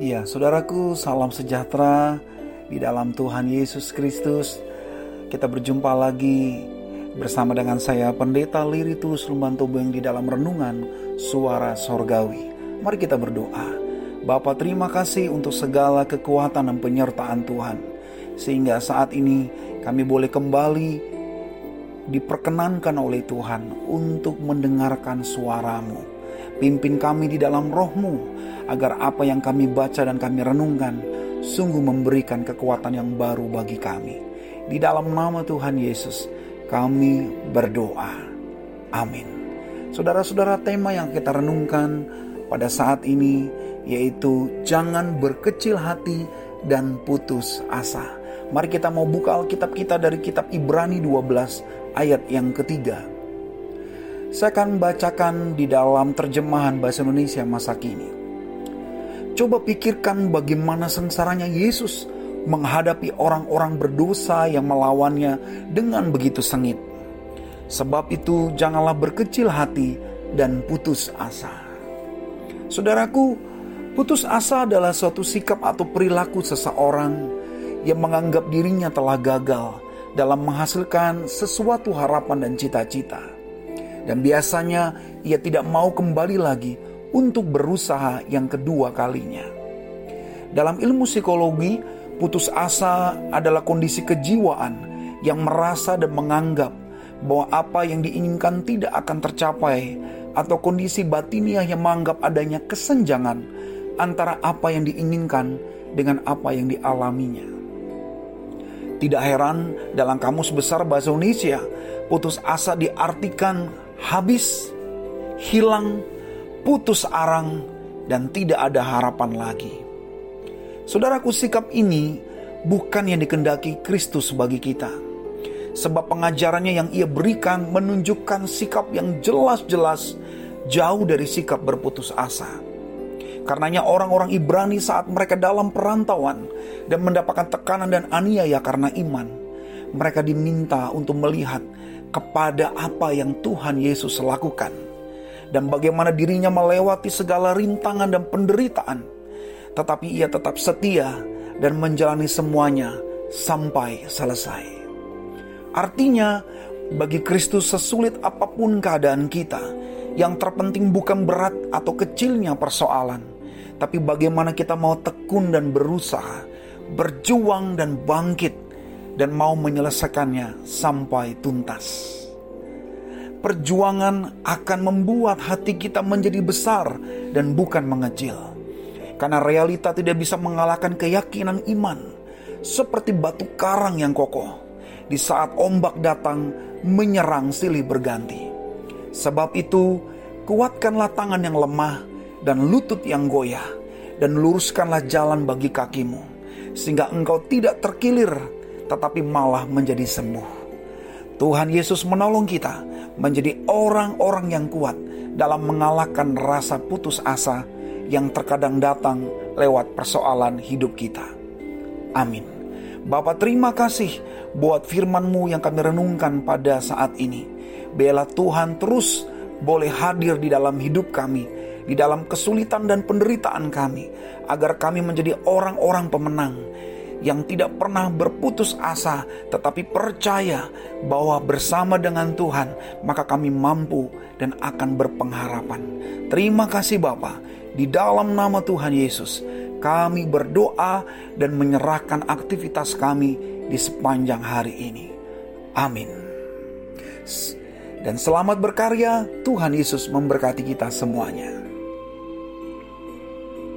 Ya, saudaraku, salam sejahtera di dalam Tuhan Yesus Kristus. Kita berjumpa lagi bersama dengan saya Pendeta Liritus Lumbantobo yang di dalam renungan Suara Sorgawi. Mari kita berdoa. Bapa terima kasih untuk segala kekuatan dan penyertaan Tuhan. Sehingga saat ini kami boleh kembali diperkenankan oleh Tuhan untuk mendengarkan suaramu. Pimpin kami di dalam rohmu agar apa yang kami baca dan kami renungkan sungguh memberikan kekuatan yang baru bagi kami. Di dalam nama Tuhan Yesus, kami berdoa. Amin. Saudara-saudara, tema yang kita renungkan pada saat ini yaitu jangan berkecil hati dan putus asa. Mari kita mau buka Alkitab kita dari kitab Ibrani 12 ayat yang ketiga. Saya akan bacakan di dalam terjemahan bahasa Indonesia masa kini. Coba pikirkan bagaimana sengsaranya Yesus menghadapi orang-orang berdosa yang melawannya dengan begitu sengit. Sebab itu, janganlah berkecil hati dan putus asa. Saudaraku, putus asa adalah suatu sikap atau perilaku seseorang yang menganggap dirinya telah gagal dalam menghasilkan sesuatu harapan dan cita-cita. Dan biasanya ia tidak mau kembali lagi untuk berusaha yang kedua kalinya. Dalam ilmu psikologi, putus asa adalah kondisi kejiwaan yang merasa dan menganggap bahwa apa yang diinginkan tidak akan tercapai atau kondisi batiniah yang menganggap adanya kesenjangan antara apa yang diinginkan dengan apa yang dialaminya. Tidak heran dalam kamus besar bahasa Indonesia, putus asa diartikan habis, hilang, putus arang, dan tidak ada harapan lagi. Saudaraku, sikap ini bukan yang dikendaki Kristus bagi kita. Sebab pengajarannya yang ia berikan menunjukkan sikap yang jelas-jelas jauh dari sikap berputus asa. Karenanya orang-orang Ibrani saat mereka dalam perantauan dan mendapatkan tekanan dan aniaya karena iman, mereka diminta untuk melihat kepada apa yang Tuhan Yesus lakukan dan bagaimana dirinya melewati segala rintangan dan penderitaan, tetapi ia tetap setia dan menjalani semuanya sampai selesai. Artinya, bagi Kristus sesulit apa pun keadaan kita, yang terpenting bukan berat atau kecilnya persoalan, tapi bagaimana kita mau tekun dan berusaha, berjuang dan bangkit, dan mau menyelesaikannya sampai tuntas perjuangan akan membuat hati kita menjadi besar dan bukan mengecil. Karena realita tidak bisa mengalahkan keyakinan iman, seperti batu karang yang kokoh di saat ombak datang menyerang silih berganti. Sebab itu, kuatkanlah tangan yang lemah dan lutut yang goyah, dan luruskanlah jalan bagi kakimu, sehingga engkau tidak terkilir, tetapi malah menjadi sembuh. Tuhan Yesus menolong kita menjadi orang-orang yang kuat dalam mengalahkan rasa putus asa yang terkadang datang lewat persoalan hidup kita. Amin. Bapak terima kasih buat firman-Mu yang kami renungkan pada saat ini. Bela Tuhan terus boleh hadir di dalam hidup kami, di dalam kesulitan dan penderitaan kami, agar kami menjadi orang-orang pemenang yang tidak pernah berputus asa, tetapi percaya bahwa bersama dengan Tuhan, maka kami mampu dan akan berpengharapan. Terima kasih Bapa, di dalam nama Tuhan Yesus, kami berdoa dan menyerahkan aktivitas kami di sepanjang hari ini. Amin. Dan selamat berkarya, Tuhan Yesus memberkati kita semuanya.